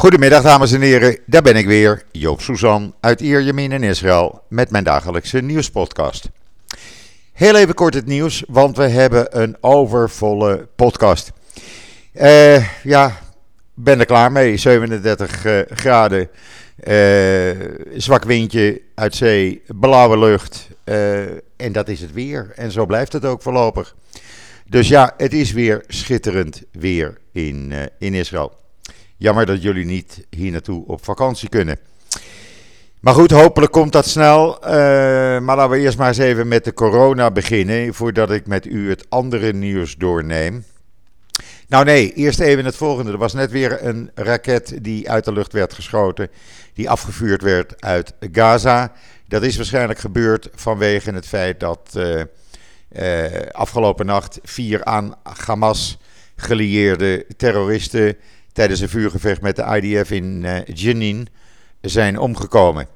Goedemiddag dames en heren, daar ben ik weer, Joop Suzan uit Ierjemien in Israël met mijn dagelijkse nieuwspodcast. Heel even kort het nieuws, want we hebben een overvolle podcast. Uh, ja, ben er klaar mee, 37 uh, eh, graden, uh, zwak windje uit zee, blauwe lucht en dat is het weer. En zo blijft het ook voorlopig. Dus ja, het is weer schitterend weer in, in Israël. Jammer dat jullie niet hier naartoe op vakantie kunnen. Maar goed, hopelijk komt dat snel. Uh, maar laten we eerst maar eens even met de corona beginnen, voordat ik met u het andere nieuws doorneem. Nou nee, eerst even het volgende. Er was net weer een raket die uit de lucht werd geschoten, die afgevuurd werd uit Gaza. Dat is waarschijnlijk gebeurd vanwege het feit dat uh, uh, afgelopen nacht vier aan Hamas gelieerde terroristen tijdens een vuurgevecht met de IDF in uh, Jenin zijn omgekomen.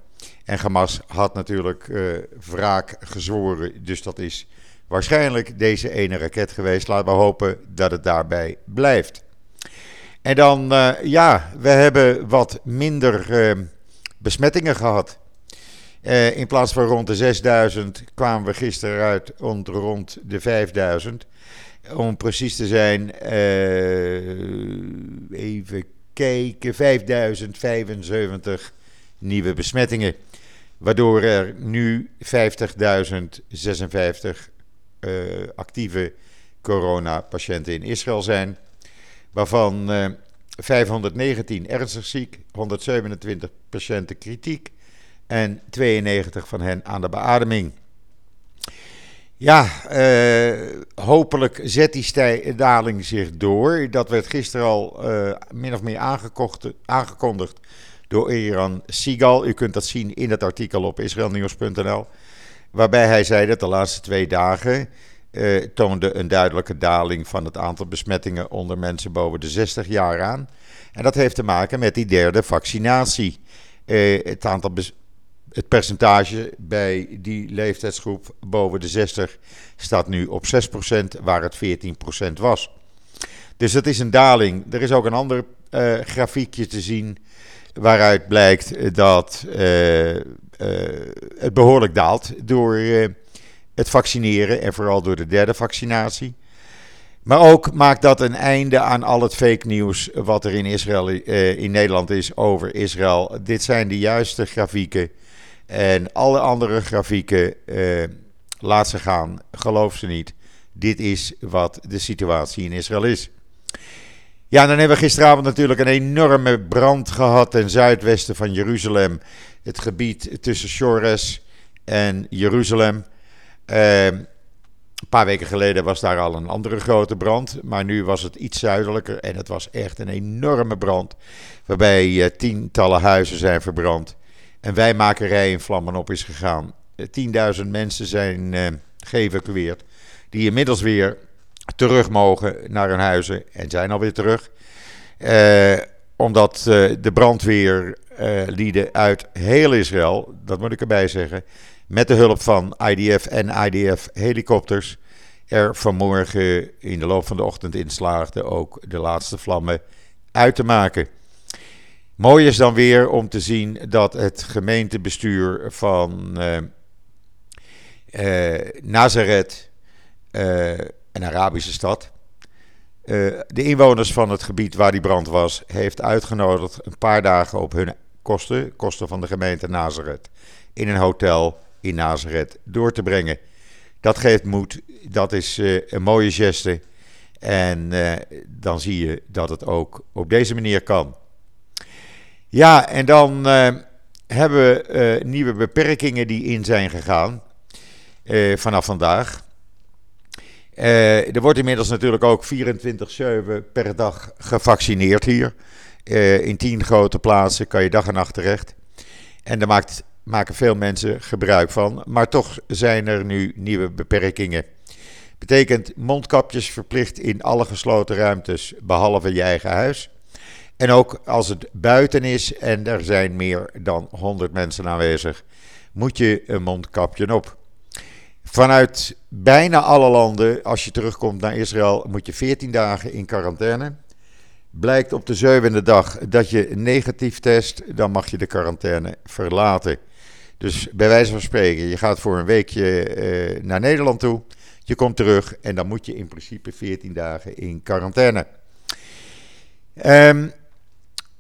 En Hamas had natuurlijk uh, wraak gezworen, dus dat is waarschijnlijk deze ene raket geweest. Laten we hopen dat het daarbij blijft. En dan, uh, ja, we hebben wat minder besmettingen gehad. in plaats van rond de 6000 kwamen we gisteren uit rond de 5000 om precies te zijn, uh, even kijken, 5075 nieuwe besmettingen. Waardoor er nu 50.056 uh, actieve coronapatiënten in Israël zijn. Waarvan uh, 519 ernstig ziek, 127 patiënten kritiek en 92 van hen aan de beademing. Ja, uh, hopelijk zet die daling zich door. Dat werd gisteren al uh, min of meer aangekondigd door Iran Sigal. U kunt dat zien in het artikel op israelnieuws.nl. Waarbij hij zei dat de laatste twee dagen uh, toonde een duidelijke daling van het aantal besmettingen onder mensen boven de 60 jaar aan. En dat heeft te maken met die derde vaccinatie. het aantal het percentage bij die leeftijdsgroep boven de 60 staat nu op 6%, waar het 14% was. Dus dat is een daling. Er is ook een ander uh, grafiekje te zien waaruit blijkt dat uh, uh, het behoorlijk daalt door het vaccineren en vooral door de derde vaccinatie. Maar ook maakt dat een einde aan al het fake nieuws wat er in, Israël, in Nederland is over Israël. Dit zijn de juiste grafieken en alle andere grafieken, uh, laat ze gaan, geloof ze niet. Dit is wat de situatie in Israël is. Ja, dan hebben we gisteravond natuurlijk een enorme brand gehad ten zuidwesten van Jeruzalem. Het gebied tussen Shores en Jeruzalem. Uh, een paar weken geleden was daar al een andere grote brand. Maar nu was het iets zuidelijker en het was echt een enorme brand. Waarbij uh, tientallen huizen zijn verbrand en wijmakerij in vlammen op is gegaan. 10.000 eh, mensen zijn uh, geëvacueerd, die inmiddels weer terug mogen naar hun huizen en zijn alweer terug. Uh, omdat de brandweerlieden uit heel Israël, dat moet ik erbij zeggen, met de hulp van IDF en IDF helikopters er vanmorgen in de loop van de ochtend in slaagden ook de laatste vlammen uit te maken. Mooi is dan weer om te zien dat het gemeentebestuur van uh, Nazareth, uh, een Arabische stad, de inwoners van het gebied waar die brand was, heeft uitgenodigd een paar dagen op hun kosten, kosten van de gemeente Nazareth, in een hotel in Nazareth door te brengen. Dat geeft moed, dat is een mooie geste en dan zie je dat het ook op deze manier kan. Ja, en dan uh, hebben we uh, nieuwe beperkingen die in zijn gegaan uh, vanaf vandaag. er wordt inmiddels natuurlijk ook 24-7 per dag gevaccineerd hier. in 10 grote plaatsen kan je dag en nacht terecht. En daar maakt, maken veel mensen gebruik van. Maar toch zijn er nu nieuwe beperkingen. Betekent mondkapjes verplicht in alle gesloten ruimtes, behalve je eigen huis. En ook als het buiten is en er zijn meer dan 100 mensen aanwezig, moet je een mondkapje op. Vanuit bijna alle landen, als je terugkomt naar Israël, moet je 14 dagen in quarantaine. Blijkt op de zevende dag dat je negatief test, dan mag je de quarantaine verlaten. Dus bij wijze van spreken, je gaat voor een weekje eh, naar Nederland toe. Je komt terug en dan moet je in principe 14 dagen in quarantaine. Um,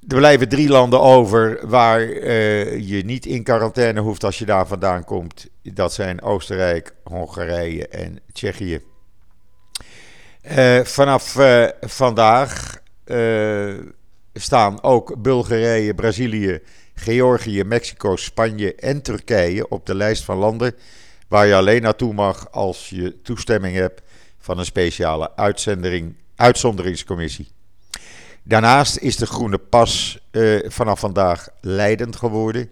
er blijven drie landen over waar uh, je niet in quarantaine hoeft als je daar vandaan komt. Dat zijn Oostenrijk, Hongarije en Tsjechië. Uh, vanaf uh, vandaag staan ook Bulgarije, Brazilië, Georgië, Mexico, Spanje en Turkije op de lijst van landen waar je alleen naartoe mag als je toestemming hebt van een speciale uitzonderingscommissie. Daarnaast is de groene pas uh, vanaf vandaag leidend geworden.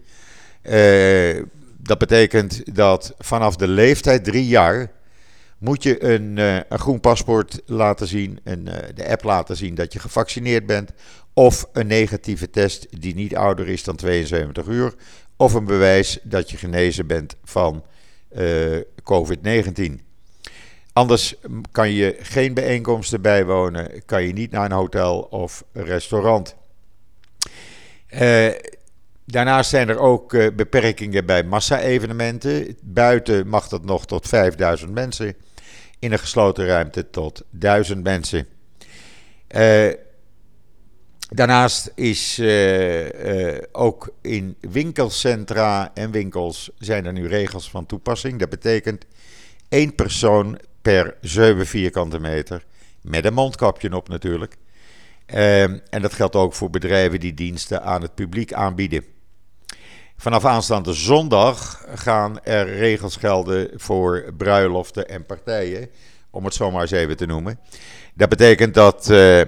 Uh, dat betekent dat vanaf de leeftijd drie jaar moet je een, uh, een groen paspoort laten zien, een, de app laten zien dat je gevaccineerd bent, of een negatieve test die niet ouder is dan 72 uur, of een bewijs dat je genezen bent van COVID-19. Anders kan je geen bijeenkomsten bijwonen, kan je niet naar een hotel of restaurant. Uh, daarnaast zijn er ook uh, beperkingen bij massa-evenementen. Buiten mag dat nog tot 5000 mensen, in een gesloten ruimte tot 1000 mensen. Uh, daarnaast is ook in winkelcentra en winkels zijn er nu regels van toepassing. Dat betekent één persoon per 7 vierkante meter. Met een mondkapje op natuurlijk. Ehm, en dat geldt ook voor bedrijven die diensten aan het publiek aanbieden. Vanaf aanstaande zondag gaan er regels gelden voor bruiloften en partijen, om het zomaar eens even te noemen. Dat betekent dat uh,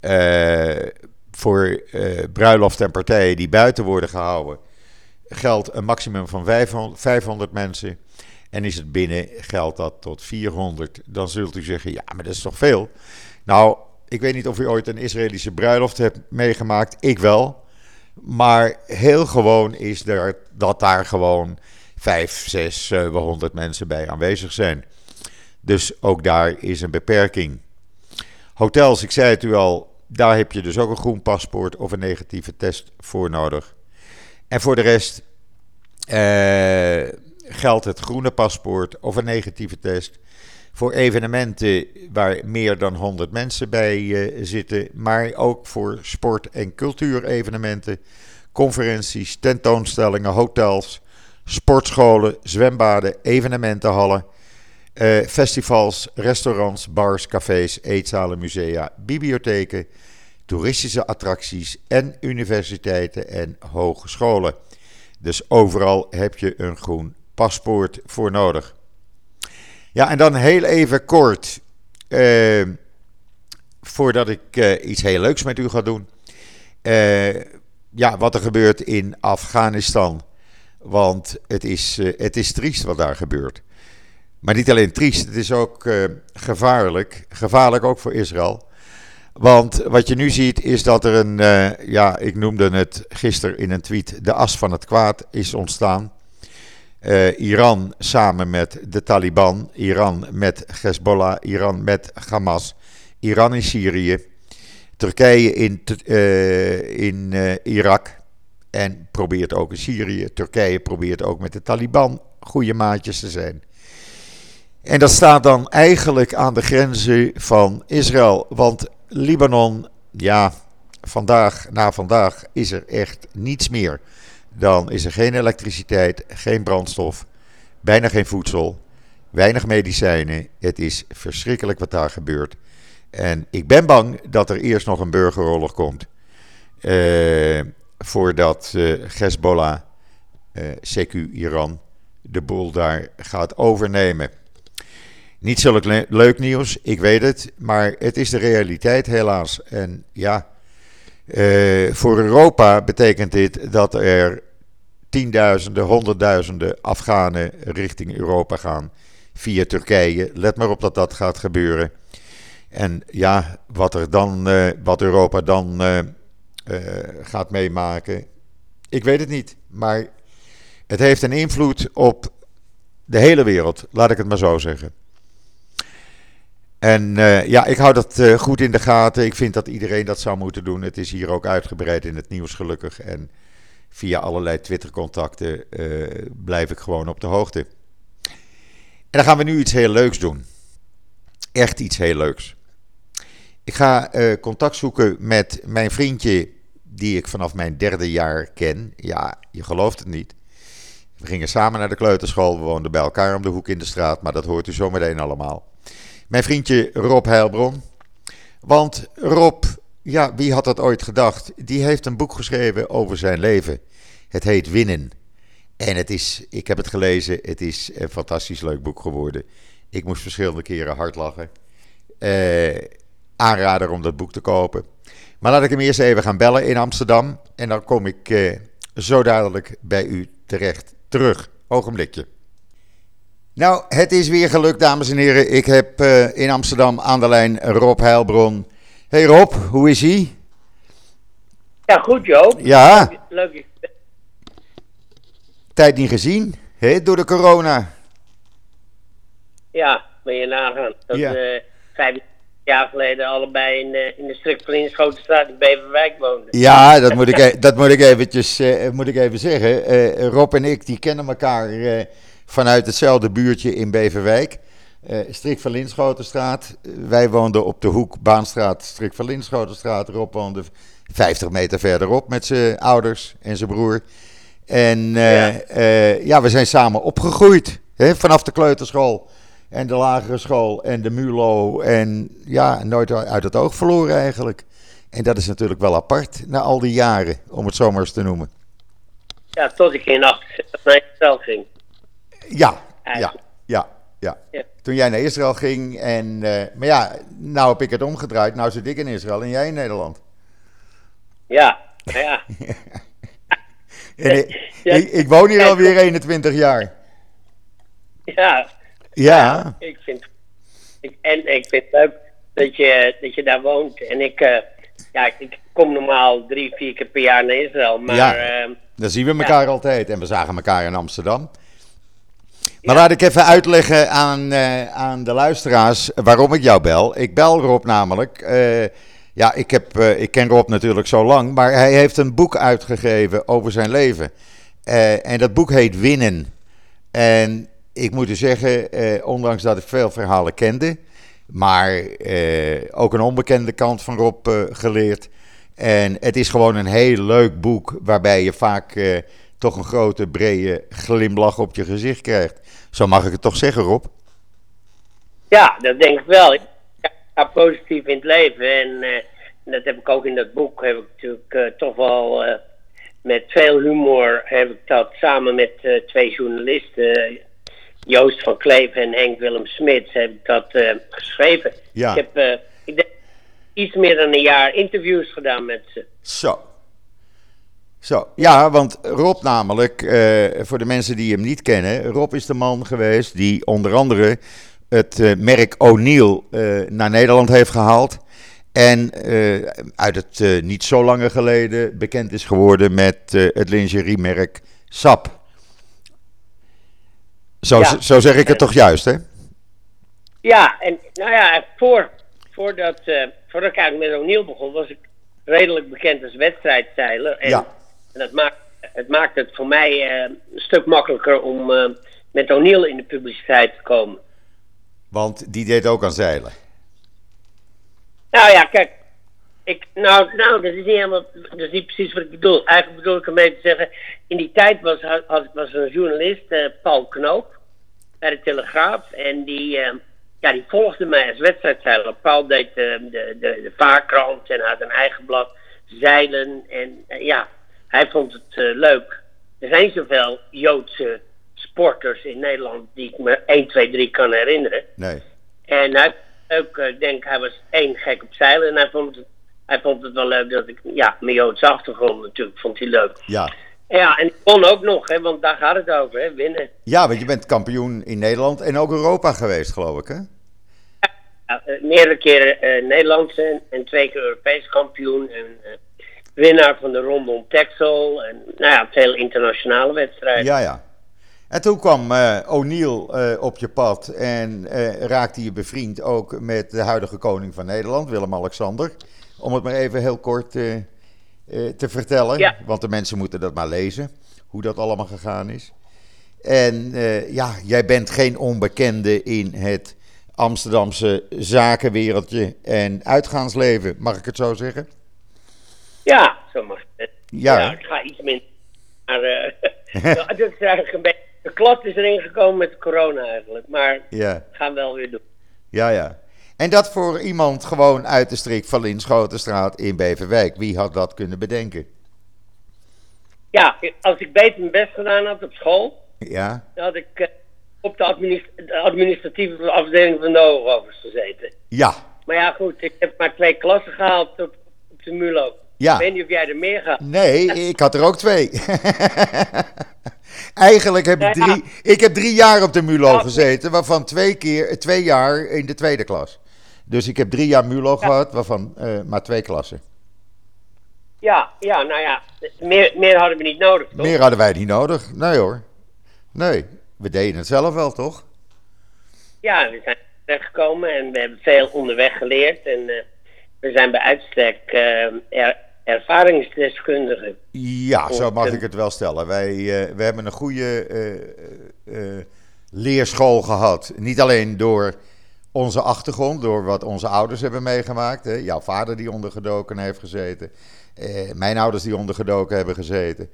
uh, voor uh, bruiloften en partijen die buiten worden gehouden, geldt een maximum van 500, 500 mensen. En is het binnen, geldt dat tot 400. Dan zult u zeggen, ja, maar dat is toch veel? Nou, ik weet niet of u ooit een Israëlische bruiloft hebt meegemaakt. Ik wel. Maar heel gewoon is er dat daar gewoon 5, 6, 700 mensen bij aanwezig zijn. Dus ook daar is een beperking. Hotels, ik zei het u al, daar heb je dus ook een groen paspoort of een negatieve test voor nodig. En voor de rest, eh, geldt het groene paspoort of een negatieve test voor evenementen waar meer dan 100 mensen bij uh, zitten, maar ook voor sport- en cultuurevenementen, conferenties, tentoonstellingen, hotels, sportscholen, zwembaden, evenementenhallen, uh, festivals, restaurants, bars, cafés, eetzalen, musea, bibliotheken, toeristische attracties en universiteiten en hogescholen. Dus overal heb je een groen paspoort voor nodig. Ja, en dan heel even kort, uh, voordat ik uh, iets heel leuks met u ga doen. Uh, ja, wat er gebeurt in Afghanistan. Want het is, het is triest wat daar gebeurt. Maar niet alleen triest, het is ook gevaarlijk. Gevaarlijk ook voor Israël. Want wat je nu ziet is dat er een, ja, ik noemde het gisteren in een tweet, de as van het kwaad is ontstaan. Uh, Iran samen met de Taliban, Iran met Hezbollah, Iran met Hamas, Iran in Syrië, Turkije in, uh, in uh, Irak en probeert ook in Syrië. Turkije probeert ook met de Taliban goede maatjes te zijn. En dat staat dan eigenlijk aan de grenzen van Israël, want Libanon, ja, vandaag na vandaag is er echt niets meer dan is er geen elektriciteit, geen brandstof, bijna geen voedsel, weinig medicijnen. Het is verschrikkelijk wat daar gebeurt. En ik ben bang dat er eerst nog een burgeroorlog komt. Uh, voordat uh, Hezbollah, eh, CQ Iran, de boel daar gaat overnemen. Niet zulk le leuk nieuws, ik weet het, maar het is de realiteit helaas. En ja, voor Europa betekent dit dat er tienduizenden, honderdduizenden Afghanen richting Europa gaan via Turkije. Let maar op dat dat gaat gebeuren. En ja, wat, er dan, uh, wat Europa dan uh, uh, gaat meemaken, ik weet het niet. Maar het heeft een invloed op de hele wereld, laat ik het maar zo zeggen. En ja, ik hou dat goed in de gaten. Ik vind dat iedereen dat zou moeten doen. Het is hier ook uitgebreid in het nieuws, gelukkig. En via allerlei Twitter-contacten uh, blijf ik gewoon op de hoogte. En dan gaan we nu iets heel leuks doen. Echt iets heel leuks. Ik ga contact zoeken met mijn vriendje, die ik vanaf mijn derde jaar ken. Ja, je gelooft het niet. We gingen samen naar de kleuterschool. We woonden bij elkaar om de hoek in de straat. Maar dat hoort u zometeen allemaal. Mijn vriendje Rob Heilbron. Want Rob, ja, wie had dat ooit gedacht? Die heeft een boek geschreven over zijn leven. Het heet Winnen. En het is, ik heb het gelezen, het is een fantastisch leuk boek geworden. Ik moest verschillende keren hard lachen. Eh, aanrader om dat boek te kopen. Maar laat ik hem eerst even gaan bellen in Amsterdam. En dan kom ik eh, zo dadelijk bij u terecht terug. Ogenblikje. Nou, het is weer gelukt, dames en heren. Ik heb uh, in Amsterdam aan de lijn Rob Heilbron. Hey Rob, hoe is hij? Ja, goed Joop. Ja. Leuk. Tijd niet gezien, hè, door de corona. Ja, ben je nagaan. Dat ja. uh, vijf jaar geleden allebei in, uh, in de strikt straat in Beverwijk woonden. Ja, dat moet ik, e- dat moet ik, eventjes, uh, moet ik even zeggen. Rob en ik, die kennen elkaar vanuit hetzelfde buurtje in Beverwijk. Uh, Strik van Linschotenstraat. wij woonden op de hoek Baanstraat, Strik van Linschotenstraat. Rob woonde 50 meter verderop met zijn ouders en zijn broer. En uh, ja. Uh, ja. we zijn samen opgegroeid. Hè, vanaf de kleuterschool en de lagere school en de MULO. En ja, nooit uit het oog verloren eigenlijk. En dat is natuurlijk wel apart na al die jaren, om het zomaar eens te noemen. Ja, tot ik in 68 naar Israël ging. Ja, ja, ja, ja, ja. Toen jij naar Israël ging en... Uh, maar ja, nou heb ik het omgedraaid. Nou zit ik in Israël en jij in Nederland. Ja, ja. ik, ik, ik, woon hier alweer 21 jaar. Ja. Ja. ik vind, ik, en ik vind het leuk dat je, dat je daar woont. En ik, uh, ja, ik kom normaal drie, vier keer per jaar naar Israël. Maar, ja, uh, dan zien we elkaar ja. altijd. En we zagen elkaar in Amsterdam. Maar laat ik even uitleggen aan, uh, aan de luisteraars waarom ik jou bel. Ik bel Rob namelijk. Uh, ja, ik, heb, uh, ik ken Rob natuurlijk zo lang, maar hij heeft een boek uitgegeven over zijn leven. en dat boek heet Winnen. En ik moet u zeggen, ondanks dat ik veel verhalen kende, maar ook een onbekende kant van Rob geleerd. En het is gewoon een heel leuk boek waarbij je vaak toch een grote, brede glimlach op je gezicht krijgt. Zo mag ik het toch zeggen, Rob? Ja, dat denk ik wel. Ik ga positief in het leven. En uh, dat heb ik ook in dat boek. Heb ik natuurlijk uh, toch wel uh, met veel humor. Heb ik dat samen met twee journalisten. Joost van Kleef en Henk Willem Smits. Heb ik dat geschreven. Ja. Ik heb ik denk, iets meer dan een jaar interviews gedaan met ze. Zo. Zo, ja, want Rob namelijk, uh, voor de mensen die hem niet kennen, Rob is de man geweest die onder andere het uh, merk O'Neill uh, naar Nederland heeft gehaald. En uit het niet zo lange geleden bekend is geworden met het lingeriemerk SAP. Zo, ja. zo zeg ik het toch juist, hè? Ja, en nou ja, voor, voordat, voordat ik eigenlijk met O'Neill begon, was ik redelijk bekend als wedstrijdzeiler. En ja en dat maakt, het maakt het voor mij uh, een stuk makkelijker om uh, met O'Neill in de publiciteit te komen. Want die deed ook aan zeilen. Nou ja, kijk. Ik, nou, nou, dat is niet helemaal, dat is niet precies wat ik bedoel. Eigenlijk bedoel ik ermee te zeggen, in die tijd was, had, was er een journalist, uh, Paul Knoop, bij de Telegraaf. En die, ja, die volgde mij als wedstrijdzeiler. Paul deed de, de, de, de vaarkrant en had een eigen blad, zeilen. En ja, hij vond het uh, leuk. Er zijn zoveel Joodse sporters in Nederland die ik me 1, 2, 3 kan herinneren. Nee. En hij ook, ik denk, hij was één gek op zeilen en hij vond het, hij vond het wel leuk dat ik, ja, mijn Joodse achtergrond natuurlijk, vond hij leuk. Ja. Ja, en ik won ook nog, hè, want daar gaat het over, hè, winnen. Ja, want je bent kampioen in Nederland en ook Europa geweest, geloof ik, hè? Ja, meerdere keren uh, Nederlandse en twee keer Europees kampioen. En, uh, winnaar van de ronde om Texel. En nou ja, veel internationale wedstrijden. Ja, ja. En toen kwam uh, O'Neill uh, op je pad en uh, raakte je bevriend ook met de huidige koning van Nederland, Willem-Alexander. Om het maar even heel kort te vertellen, Ja. want de mensen moeten dat maar lezen, hoe dat allemaal gegaan is. En ja, jij bent geen onbekende in het Amsterdamse zakenwereldje en uitgaansleven, mag ik het zo zeggen? Ja, zo mag het. Ja. Ja, ik ga iets minder. Maar eh dat is eigenlijk een beetje... De klad is erin gekomen met corona eigenlijk. Maar Ja, gaan we wel weer doen. ja, ja. En dat voor iemand gewoon uit de streek van Linschotenstraat in Beverwijk. Wie had dat kunnen bedenken? Ja, als ik beter mijn best gedaan had op school... Ja, dan had ik eh, op de, administ- de administratieve afdeling van de hoogovers gezeten. ja, Maar ja, goed, ik heb maar twee klassen gehaald op, op de MULO. Ja. Ik weet niet of jij er meer gaat. Nee, ik had er ook twee. Eigenlijk heb ik ja. drie, ik heb drie jaar op de MULO gezeten, waarvan twee, keer, twee jaar in de tweede klas. Dus ik heb drie jaar MULO gehad, waarvan eh, maar twee klassen. Ja, ja, nou ja, meer, meer hadden we niet nodig, toch? Meer hadden wij niet nodig. Nee hoor. Nee, we deden het zelf wel, toch? Ja, we zijn terechtgekomen en we hebben veel onderweg geleerd. En eh, we zijn bij uitstek eh, er, ervaringsdeskundigen. Ja, zo mag ik het wel stellen. Wij eh, we hebben een goede eh, eh, leerschool gehad. Niet alleen door onze achtergrond, door wat onze ouders hebben meegemaakt. Hè. Jouw vader die ondergedoken heeft gezeten. mijn ouders die ondergedoken hebben gezeten.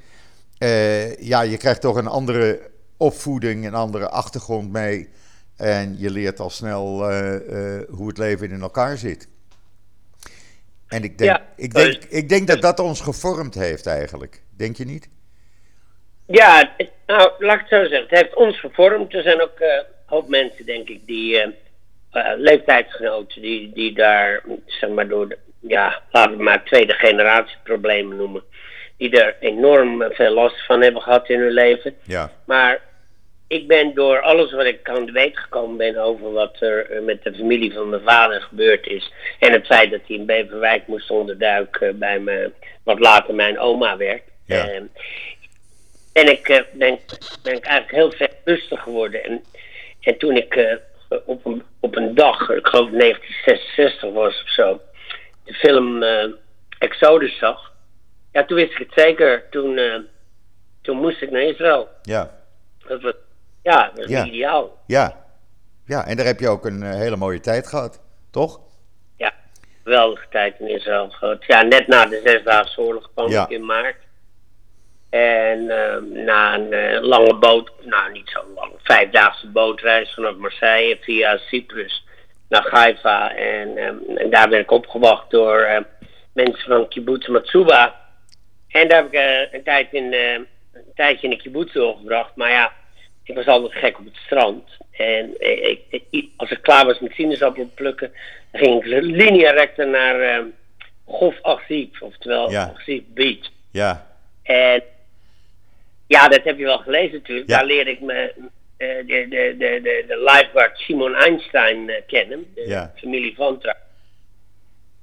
Ja, je krijgt toch een andere opvoeding, een andere achtergrond mee. En je leert al snel hoe het leven in elkaar zit. En ik denk, Ja, ik denk, dus- ik denk dat dat ons gevormd heeft eigenlijk. Denk je niet? Ja, nou, laat ik het zo zeggen. Het heeft ons gevormd. Er zijn ook eh, een hoop mensen, denk ik, die eh, eh, leeftijdsgenoten, die, die daar, zeg maar, door de, ja, laten we maar tweede generatie problemen noemen, die er enorm eh, veel last van hebben gehad in hun leven. Ja. Maar ik ben door alles wat ik weet gekomen ben over wat er eh, met de familie van mijn vader gebeurd is. En het feit dat hij in Beverwijk moest onderduiken bij me, wat later mijn oma werd. Ja. Eh, ben, ik, eh, ben, ben ik eigenlijk heel veel rustig geworden. En, en toen ik eh, op, een, op een dag, ik geloof 1966 was of zo, de film eh, Exodus zag. Ja, toen wist ik het zeker. Toen, eh, toen moest ik naar Israël. Ja. Dat was, ja, dat Ja. ideaal. Ja. Ja, en daar heb je ook een eh, hele mooie tijd gehad, toch? Ja, geweldige tijd in Israël gehad. Ja, net na de Zesdaagse Oorlog kwam Ja. ik in maart. En ehm, na een eh, lange boot, nou niet zo lang, vijfdaagse bootreis vanaf Marseille via Cyprus naar Haifa. En, ehm, en daar werd ik opgewacht door eh, mensen van kibbutz Matsuba. En daar heb ik eh, een, tijd in, een tijdje in de kibbutz doorgebracht. Maar ja, ik was altijd gek op het strand. En ik, ik- als ik klaar was met sinaasappelen plukken, dan ging ik linea recta naar eh Gof Achzief, oftewel Ja. Beach. Ja. En ja, dat heb je wel gelezen natuurlijk. Ja. Daar leerde ik me eh, de, de, de, de, de lifeguard Simon Einstein eh, kennen, de Ja. familie van Tra.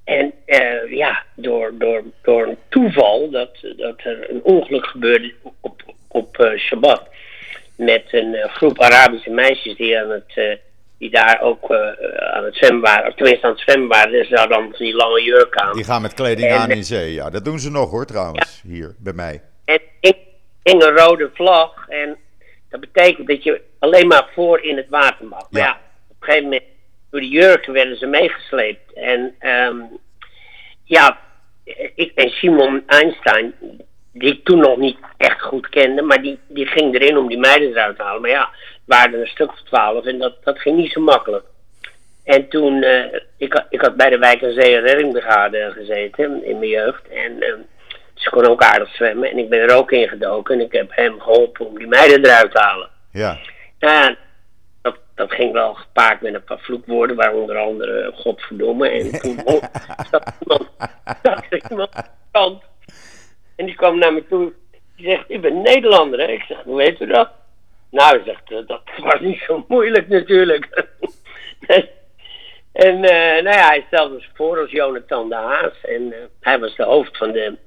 En eh, ja, door, door, door een toeval dat, dat er een ongeluk gebeurde op, op Shabbat. Met een eh, groep Arabische meisjes die, aan het, eh, die daar ook eh, aan het zwemmen waren. Of tenminste aan het zwemmen waren. Dus ze hadden allemaal van die lange jurk aan. Die gaan met kleding En- aan in zee. Ja, dat doen ze nog hoor trouwens, hier bij mij. En ik hing een rode vlag. En dat betekent dat je alleen maar voor in het water mag. Maar Ja. ja, op een gegeven moment, door die jurken werden ze meegesleept. En ehm, ja, ik en Simon Einstein, die ik toen nog niet echt goed kende, maar die, die ging erin om die meiden eruit te halen. Maar ja, het waren er een stuk of twaalf en dat, dat ging niet zo makkelijk. En toen, eh, ik, had- ik had bij de Wijk en Zee Reddingbrigade gezeten in mijn jeugd. En eh, ze kon ook aardig zwemmen. En ik ben er ook in gedoken. En ik heb hem geholpen om die meiden eruit te halen. Ja. Nou ja, dat, dat ging wel gepaard met een paar vloekwoorden, waar onder andere eh, godverdomme. En toen zat iemand, zat er iemand. En die kwam naar me toe. Die zegt, u bent Nederlander, hè? Ik zeg, hoe weet u dat? Nou, hij zegt, "Eh, dat was niet zo moeilijk natuurlijk. en eh, nou ja, hij stelde zich voor als Jonathan de Haas. En eh, hij was de hoofd van de,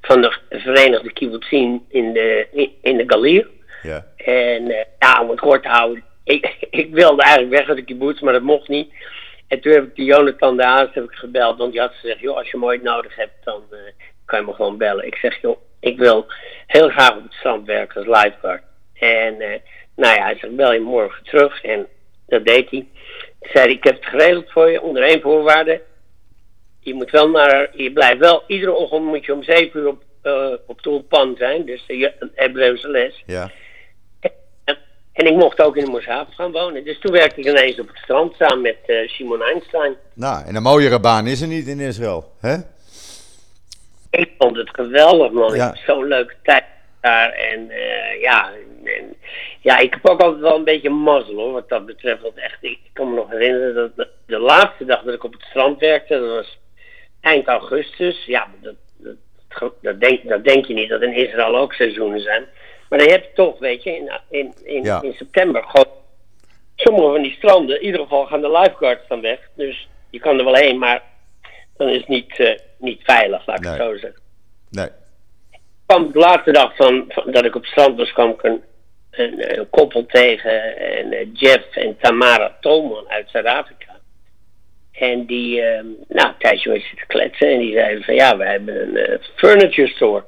van de Verenigde Kibbutzim in de, in, in de Galir. Ja. En ja, om het kort te houden. Ik, ik wilde eigenlijk weg uit de kibbutz, maar dat mocht niet. En toen heb ik die Jonathan de Haas heb ik gebeld. Want die had gezegd, joh, als je me ooit nodig hebt, dan kan je me gewoon bellen. Ik zeg, joh, ik wil heel graag op het strand werken als lifeguard. En eh, nou ja, hij zegt, bel je morgen terug. En dat deed hij. Zei, ik heb het geregeld voor je, onder één voorwaarde. Je moet wel naar, je blijft wel, iedere ochtend moet je om zeven uur op, eh op Tulpan zijn. Dus de Hebreeuwse les. Ja. En, en ik mocht ook in de Moeshaven gaan wonen. Dus toen werkte ik ineens op het strand samen met eh, Simon Einstein. Nou, en een mooiere baan is er niet in Israël, hè? Ik vond het geweldig, man. Ja. Zo'n leuke tijd daar. En eh, ja, en, ja, ik heb ook altijd wel een beetje mazzel hoor, wat dat betreft. Want echt, ik, kan me nog herinneren dat de, de laatste dag dat ik op het strand werkte, dat was eind augustus. Ja, dat, dat, dat, dat denk, dat denk je niet, dat in Israël ook seizoenen zijn. Maar dan heb je toch, weet je, in, in, in, Ja. in september gewoon sommige van die stranden, in ieder geval gaan de lifeguards dan weg. Dus je kan er wel heen, maar dan is het niet, eh, niet veilig, laat ik het zo zeggen Nee. kwam de laatste dag van, van- dat ik op het strand was, kwam ik een, een, een koppel tegen. En, eh, Jeff en Tamara Tolman uit Zuid-Afrika. En die, ehm nou, een tijdje zitten kletsen. En die zeiden van, ja, we hebben een eh, furniture store.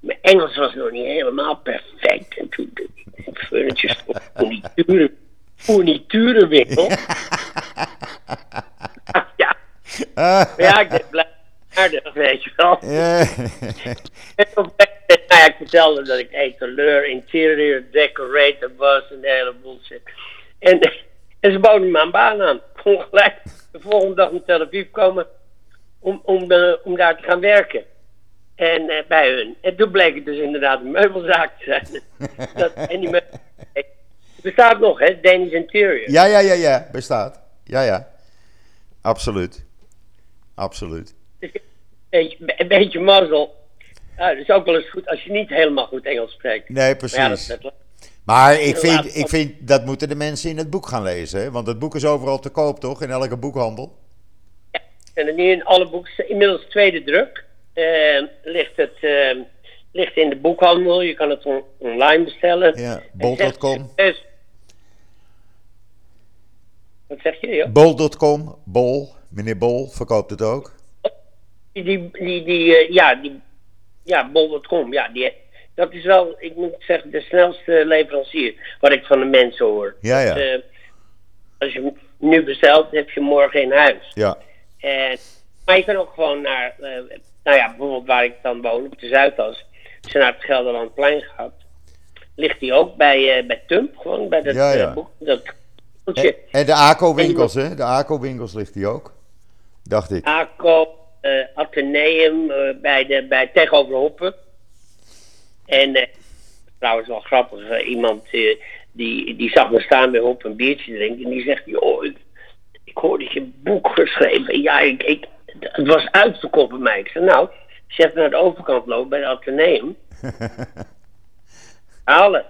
Mijn Engels was nog niet helemaal perfect. En toen, de furniture store, furniturenwinkel. ja, ik ben blij aardig, weet je wel. nou ja, ik vertelde dat ik etaleur, interior decorator was en de hele bullshit. En, en ze boden me een baan aan. Ik kon gelijk de volgende dag naar Tel Aviv komen om, om, eh, om daar te gaan werken. En eh, bij hun. En toen bleek het dus inderdaad een meubelzaak te zijn. dat, en die meubel, bestaat nog, hè, Danish Interior. ja, ja, ja, ja, bestaat. Ja, ja. Absoluut. Absoluut. Dus een beetje, een beetje mazzel. Ja, dat is ook wel eens goed als je niet helemaal goed Engels spreekt. Nee, Maar ja, dat, precies. dat, Maar ik Inderdaad. vind, ik vind dat moeten de mensen in het boek gaan lezen. Hè? Want het boek is overal te koop, toch? In elke boekhandel. En nu in alle boeken, inmiddels tweede druk, eh, ligt het eh, ligt in de boekhandel. Je kan het on- online bestellen. Ja, bol.com. Wat zeg je, joh? Bol.com, Bol. Meneer Bol verkoopt het ook. Die, die, die, eh, ja, die, ja, bol.com, ja, die, dat is wel, ik moet zeggen, de snelste leverancier, wat ik van de mensen hoor. Ja, ja. Dat, eh, als je nu bestelt, heb je morgen in huis. Ja, En, maar je kan ook gewoon naar, eh, nou ja, bijvoorbeeld waar ik dan woon, op de Zuidas. Als je naar het Gelderlandplein gaat, ligt die ook bij, eh, bij Tump, gewoon bij dat Ja, eh, ja. boek. Dat en, en de ACO-winkels, hè? De ACO-winkels ligt die ook. Dacht ik. ACO, eh, Atheneum, eh, bij de, bij, tegenover Hoppen. En eh, trouwens wel grappig, iemand die, die zag me staan bij Hoppen een biertje drinken. En die zegt, joh, ik, ik hoorde dat je een boek geschreven. Ja, ik, ik, het was uitverkocht bij mij. Ik zei, nou, even naar de overkant loopt bij het Atheneum, halen.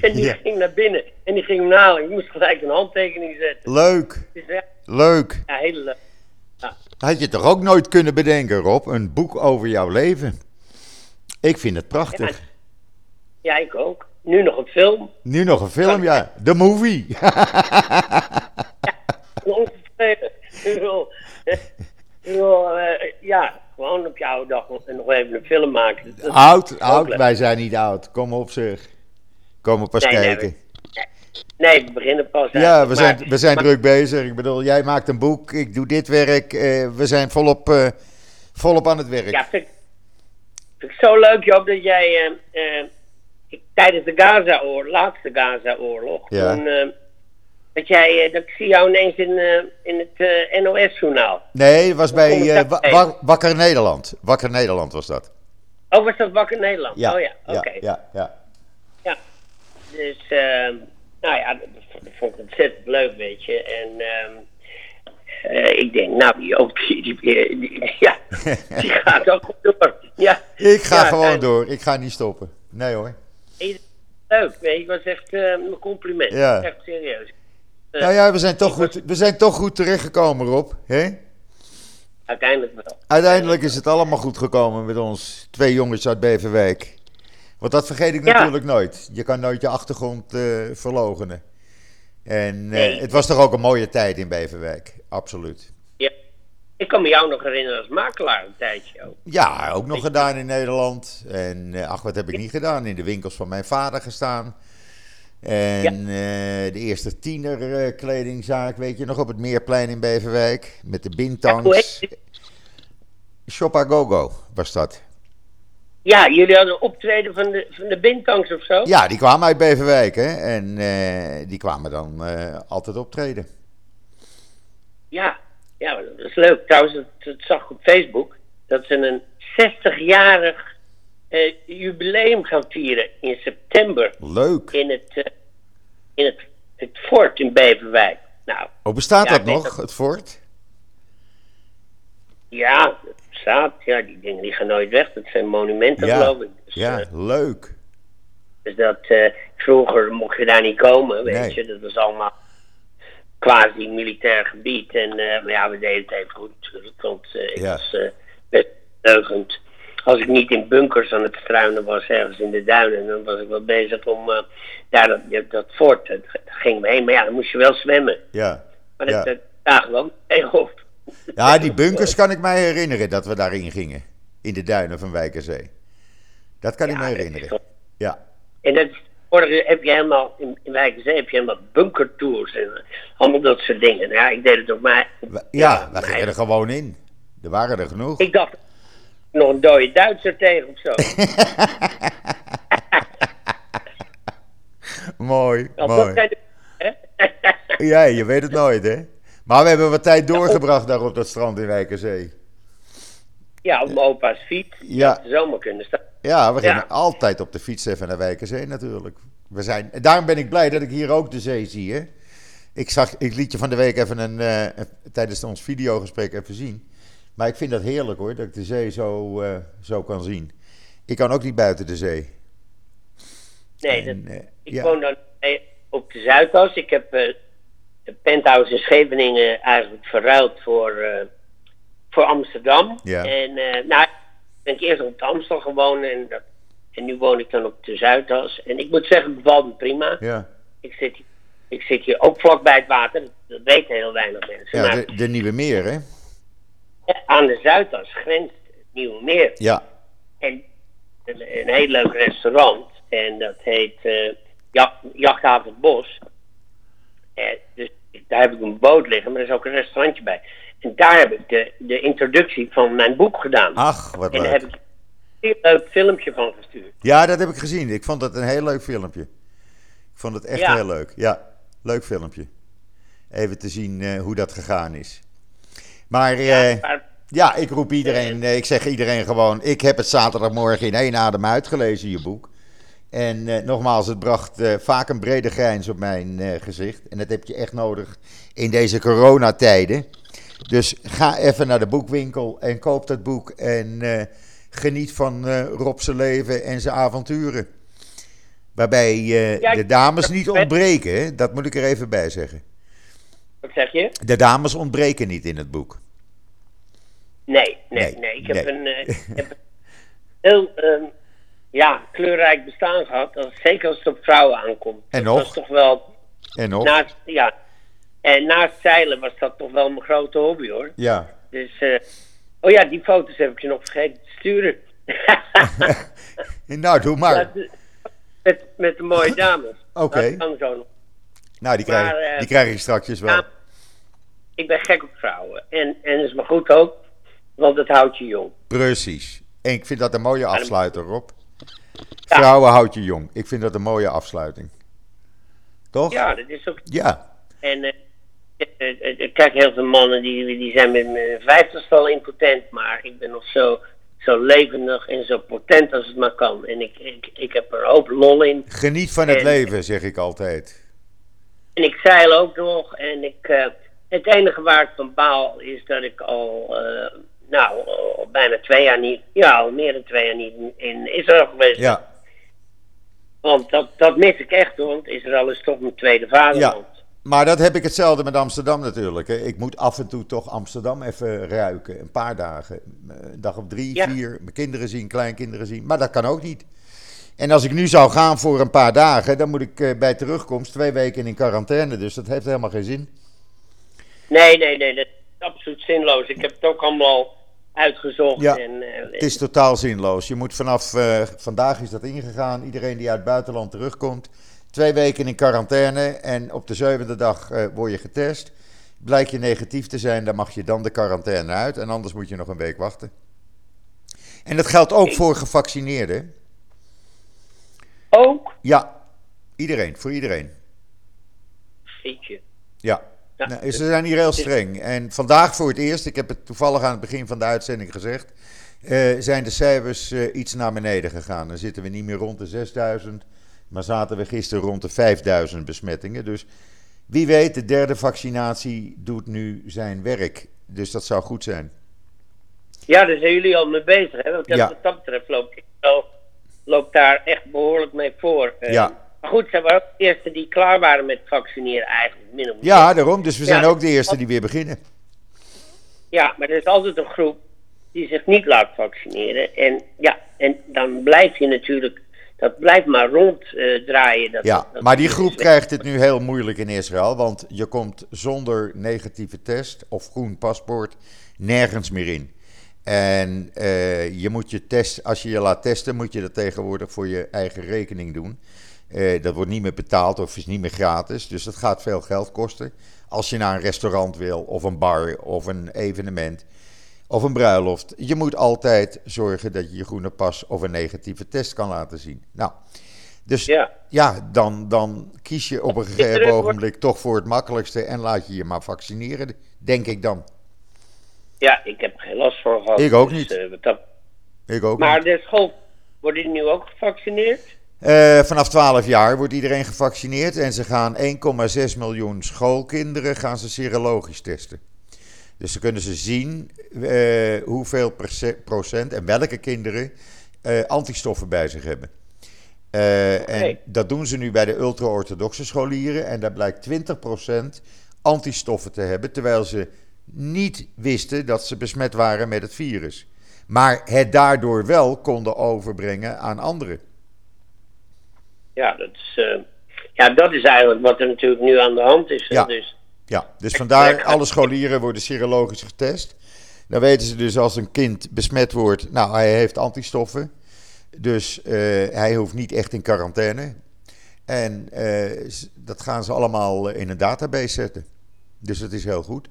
En die ging naar binnen en die ging hem halen. Ik moest gelijk een handtekening zetten. Leuk, Dus ja, leuk. ja heel leuk. Had je toch ook nooit kunnen bedenken, Rob? Een boek over jouw leven. Ik vind het prachtig. Ja, ik ook. Nu nog een film. Nu nog een film, ja. The Movie. Ik bedoel, eh, ja, gewoon op je oude dag nog, nog even een film maken. Oud, oud. Wij zijn niet oud. Kom op, zeg. Kom op eens nee, kijken. Nee, we beginnen pas. Ja, we zijn, maar- we zijn maar- druk bezig. Ik bedoel, jij maakt een boek, ik doe dit werk. eh, we zijn volop, eh, volop aan het werk. Ja, vind ik, vind ik zo leuk, Job, dat jij eh, ik- tijdens de Gaza-oorlog, laatste Gaza-oorlog, Ja. toen, dat jij, dat ik zie jou ineens in, in het NOS-journaal. Nee, het was bij Wa- Wakker Nederland. Wakker Nederland was dat. Oh, was dat Wakker Nederland? Ja, Oh ja, oké. ja, ja, ja. Dus, ehm, nou ja, dat, vond ik ontzettend leuk, weet je. En ehm, eh, ik denk, nou, die ook, die, die, die- ja, die gaat ook door. Ja, Ik ga Ja, gewoon en- door. Ik ga niet stoppen. Nee hoor. leuk. Het was echt eh, een compliment. Ja. Echt serieus. Eh, Nou ja, we zijn toch goed, we zijn toch goed terechtgekomen, Rob. Hè? Uiteindelijk wel. Uiteindelijk is het allemaal goed gekomen met ons twee jongens uit Beverwijk. Want dat vergeet ik Ja. natuurlijk nooit. Je kan nooit je achtergrond verlogenen. En eh, Nee. het was toch ook een mooie tijd in Beverwijk. Absoluut. Ja. Ik kan me jou nog herinneren als makelaar een tijdje ook. Ja, ook nog gedaan in Nederland. En eh, ach, wat heb ik niet gedaan? In de winkels van mijn vader gestaan. En de eerste tiener eh, kledingzaak, weet je nog, op het Meerplein in Beverwijk. Met de Ja, bintangs. heet die? Shop A Go Go was dat. Ja, jullie hadden optreden van de, van de Bintangs of zo? Ja, die kwamen uit Beverwijk, hè. En eh, die kwamen dan eh, altijd optreden. Ja, ja dat is leuk. Trouwens, dat zag ik op Facebook. Dat ze een 60-jarig eh, jubileum gaan vieren in september Leuk. in het, in het, het fort in Beverwijk. Nou, Hoe bestaat Ja, dat nog, dat- het fort? ja, het staat. Ja, die dingen die gaan nooit weg. Dat zijn monumenten, Ja, geloof ik. Dus, Ja, eh, leuk. dus dat, eh, vroeger mocht je daar niet komen, weet Nee. je. Dat was allemaal quasi militair gebied. En eh, maar ja, we deden het even goed natuurlijk. Want ik Ja. was best leugend. Als ik niet in bunkers aan het struinen was, ergens in de duinen, dan was ik wel bezig om daar dat, dat, fort, dat, ging me heen. Maar ja, dan moest je wel zwemmen. Ja. Maar dat, Ja. we ook tegenop. Ja, die bunkers kan ik mij herinneren dat we daarin gingen. In de duinen van Wijkerzee. Dat kan ik Ja, me is herinneren. Ja. En dat heb je helemaal, in, in Wijkenzee heb je helemaal bunkertours en eh, allemaal dat soort dingen. Ja, ik deed het op mij. Ja, we mij- gingen er gewoon in. Er waren er genoeg. Ik dacht, nog een dode Duitser tegen of zo. Mooi, Nou, mooi. zijn de-? Ja, je weet het nooit, hè? Maar we hebben wat tijd doorgebracht daar op dat strand in Wijkerzee. ja, op mijn opa's fiets. Ja. Dat zomaar kunnen staan. Ja, we Ja. altijd op de fiets even naar Wijkerzee natuurlijk. We zijn, en daarom ben ik blij dat ik hier ook de zee zie, hè? Ik, zag, ik liet je van de week even een, eh, tijdens ons videogesprek even zien. Maar ik vind dat heerlijk hoor, dat ik de zee zo, eh, zo kan zien. Ik kan ook niet buiten de zee. Nee, En, dat, eh, ik ja. woon dan op de Zuidas. Ik heb penthouse in Scheveningen eigenlijk verruild voor, eh, voor Amsterdam. Ja. En eh, nou, ben ik eerst op de Amstel gewoond en, dat, en nu woon ik dan op de Zuidas. En ik moet zeggen, het bevalt me prima. Ja, Ik zit, ik zit hier ook vlakbij het water. Dat, weten heel weinig mensen. ja maar de, de Nieuwe Meer, hè? aan de Zuidas grenst het Nieuwe Meer. Ja, En een, een heel leuk restaurant. En dat heet eh Jacht, Jachthaven Bos. En dus daar heb ik een boot liggen, maar er is ook een restaurantje bij. En daar heb ik de, de introductie van mijn boek gedaan. ach, wat en daar heb leuk. ik een heel leuk filmpje van gestuurd. Ja, dat heb ik gezien. Ik vond het een heel leuk filmpje. Ik vond het echt Ja. heel leuk. Ja, leuk filmpje. Even te zien eh, hoe dat gegaan is. Maar eh, Maar ja, ik roep iedereen, eh, ik zeg iedereen gewoon, ik heb het zaterdagmorgen in één adem uitgelezen, je boek. En eh, nogmaals, het bracht eh, vaak een brede grijns op mijn eh, gezicht. En dat heb je echt nodig in deze coronatijden. Dus ga even naar de boekwinkel en koop dat boek. En geniet van Rob zijn leven en zijn avonturen. Waarbij Ja, de dames niet ontbreken, hè? dat moet ik er even bij zeggen. wat zeg je? De dames ontbreken niet in het boek. Nee, nee, Nee, nee. Ik heb nee. een ik heb een heel ehm, ja, kleurrijk bestaan gehad. Als, zeker als het op vrouwen aankomt. En dat nog? was toch wel En nog? Naast, ja. En naast zeilen was dat toch wel mijn grote hobby hoor. Ja. Dus, eh, oh ja, die foto's heb ik je nog vergeten te sturen. Nou, doe maar. Ja, met, met de mooie dames. Oké. Dat. Nou, die krijg, Maar, eh, die krijg ik straks wel. Ja, ik ben gek op vrouwen. En, en dat is maar goed ook, want het houdt je jong. Precies. En ik vind dat een mooie afsluiter, Rob. Ja. Vrouwen houdt je jong. Ik vind dat een mooie afsluiting. Toch? Ja, dat is ook. Ja. En ik kijk heel veel mannen die, die zijn met mijn vijftigste al impotent, maar ik ben nog zo, zo levendig en zo potent als het maar kan. En ik, ik, ik heb er een hoop lol in. Geniet van het En- leven, zeg ik altijd. En ik zeil ook nog. En ik, het enige waar ik van baal is dat ik al, nou, al bijna twee jaar niet, ja, al meer dan twee jaar niet in- Israël geweest. Ja. Want dat, dat mis ik echt hoor, want Israël is toch mijn tweede vaderland. Maar dat heb ik hetzelfde met Amsterdam natuurlijk. Hè. Ik moet af en toe toch Amsterdam even ruiken. Een paar dagen. Een dag of drie, Ja. vier. Mijn kinderen zien, kleinkinderen zien. Maar dat kan ook niet. En als ik nu zou gaan voor een paar dagen, dan moet ik eh, bij terugkomst twee weken in quarantaine. Dus dat heeft helemaal geen zin. Nee, nee, nee, dat is absoluut zinloos. Ik heb het ook allemaal uitgezocht. Ja, en, eh, Het is totaal zinloos. Je moet vanaf eh, vandaag is dat ingegaan. Iedereen die uit het buitenland terugkomt, twee weken in quarantaine. En op de zevende dag eh, word je getest. Blijkt je negatief te zijn, dan mag je dan de quarantaine uit. En anders moet je nog een week wachten. En dat geldt ook voor gevaccineerden. Ook? Ja, iedereen, voor iedereen. Jeetje. Ja. Ja. Nou, ze zijn hier heel streng. En vandaag voor het eerst, ik heb het toevallig aan het begin van de uitzending gezegd, eh, zijn de cijfers eh, iets naar beneden gegaan. Dan zitten we niet meer rond de 6000, maar zaten we gisteren rond de 5000 besmettingen. Dus wie weet, de derde vaccinatie doet nu zijn werk. Dus dat zou goed zijn. Ja, daar zijn jullie al mee bezig. Hè? Want dat, Ja. wat dat betreft loop ik wel, loop daar echt behoorlijk mee voor. Eh, Ja. Maar goed, ze waren ook de eerste die klaar waren met vaccineren eigenlijk. Min of. Ja, daarom. Dus we zijn Ja. ook de eerste die weer beginnen. Ja, maar er is altijd een groep die zich niet laat vaccineren. En ja, en dan blijf je natuurlijk, dat blijft maar ronddraaien. dat Ja, dat- maar die groep krijgt het nu heel moeilijk in Israël. Want je komt zonder negatieve test of groen paspoort nergens meer in. En eh, je moet je test, als je je laat testen, moet je dat tegenwoordig voor je eigen rekening doen. Eh, dat wordt niet meer betaald of is niet meer gratis. Dus dat gaat veel geld kosten. Als je naar een restaurant wil, of een bar, of een evenement, of een bruiloft. Je moet altijd zorgen dat je je groene pas of een negatieve test kan laten zien. Nou, dus Ja. ja, dan, dan kies je op een gegeven ogenblik toch voor het makkelijkste en laat je je maar vaccineren, denk ik dan. Ja, ik heb er geen last van gehad. Ik ook dus, niet. eh, dat... Ik ook. Maar niet. de school, worden die nu ook gevaccineerd? Eh, vanaf 12 jaar wordt iedereen gevaccineerd en ze gaan 1,6 miljoen schoolkinderen gaan ze serologisch testen. Dus dan kunnen ze zien eh, hoeveel procent en welke kinderen eh, antistoffen bij zich hebben. En dat doen ze nu bij de ultra-orthodoxe scholieren en daar blijkt 20% antistoffen te hebben, terwijl ze niet wisten dat ze besmet waren met het virus. Maar het daardoor wel konden overbrengen aan anderen. Ja, dat is, eh, ja, dat is eigenlijk wat er natuurlijk nu aan de hand is. Ja. Dus, Ja, dus vandaar alle scholieren worden serologisch getest. Dan weten ze dus als een kind besmet wordt, nou hij heeft antistoffen. Dus eh, hij hoeft niet echt in quarantaine. En eh, dat gaan ze allemaal in een database zetten. Dus dat is heel goed.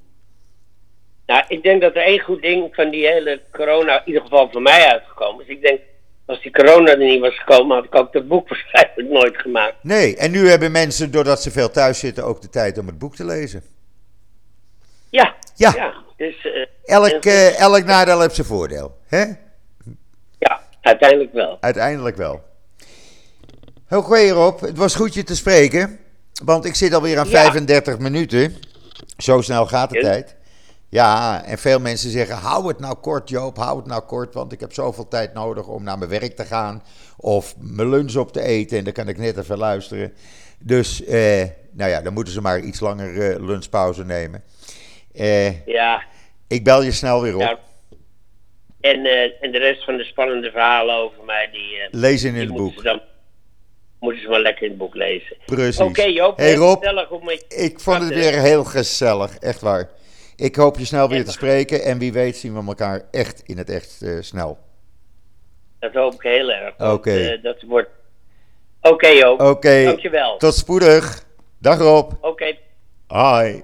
nou, ik denk dat er één goed ding van die hele corona, in ieder geval van mij uitgekomen is. Ik denk, als die corona er niet was gekomen, had ik ook dat boek waarschijnlijk nooit gemaakt. Nee, en nu hebben mensen, doordat ze veel thuis zitten, ook de tijd om het boek te lezen. Ja, Ja. ja. dus Elk, eh, elk nadeel heeft zijn voordeel. Hè? ja, uiteindelijk wel. Uiteindelijk wel. Oké Rob, het was goed je te spreken. Want ik zit alweer aan Ja. 35 minuten. Zo snel gaat de En? tijd. Ja, en veel mensen zeggen, hou het nou kort Joop, hou het nou kort. Want ik heb zoveel tijd nodig om naar mijn werk te gaan. Of mijn lunch op te eten en dan kan ik net even luisteren. Dus, eh, nou ja, dan moeten ze maar iets langer eh, lunchpauze nemen. Eh, Ja, ik bel je snel weer op. ja. En, eh, en de rest van de spannende verhalen over mij, die, eh, Lezen in die het boek. ze dan, moeten ze maar lekker in het boek lezen. Precies. Oké Joop, Hey Rob, gezellig om met je Ik vond het weer heel gezellig, echt waar. Ik hoop je snel weer te spreken en wie weet zien we elkaar echt in het echt eh, snel. Dat hoop ik heel erg. Oké. eh, dat wordt... Oké Joop, Oké, dankjewel. tot spoedig. Dag Rob. Oké. Hoi.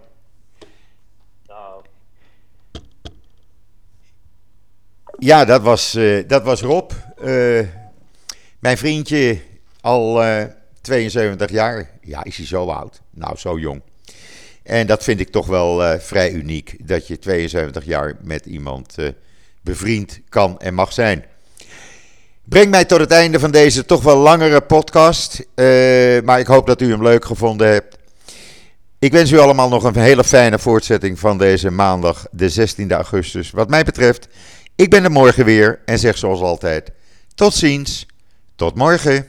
Ja, dat was, eh, dat was Rob. Mijn vriendje, al eh, 72 jaar. Ja, is hij zo oud? Nou, zo jong. En dat vind ik toch wel eh, vrij uniek. Dat je 72 jaar met iemand eh, bevriend kan en mag zijn. Breng mij tot het einde van deze toch wel langere podcast. eh, maar ik hoop dat u hem leuk gevonden hebt. Ik wens u allemaal nog een hele fijne voortzetting van deze maandag, de 16 augustus. Wat mij betreft, ik ben er morgen weer en zeg zoals altijd: tot ziens, tot morgen.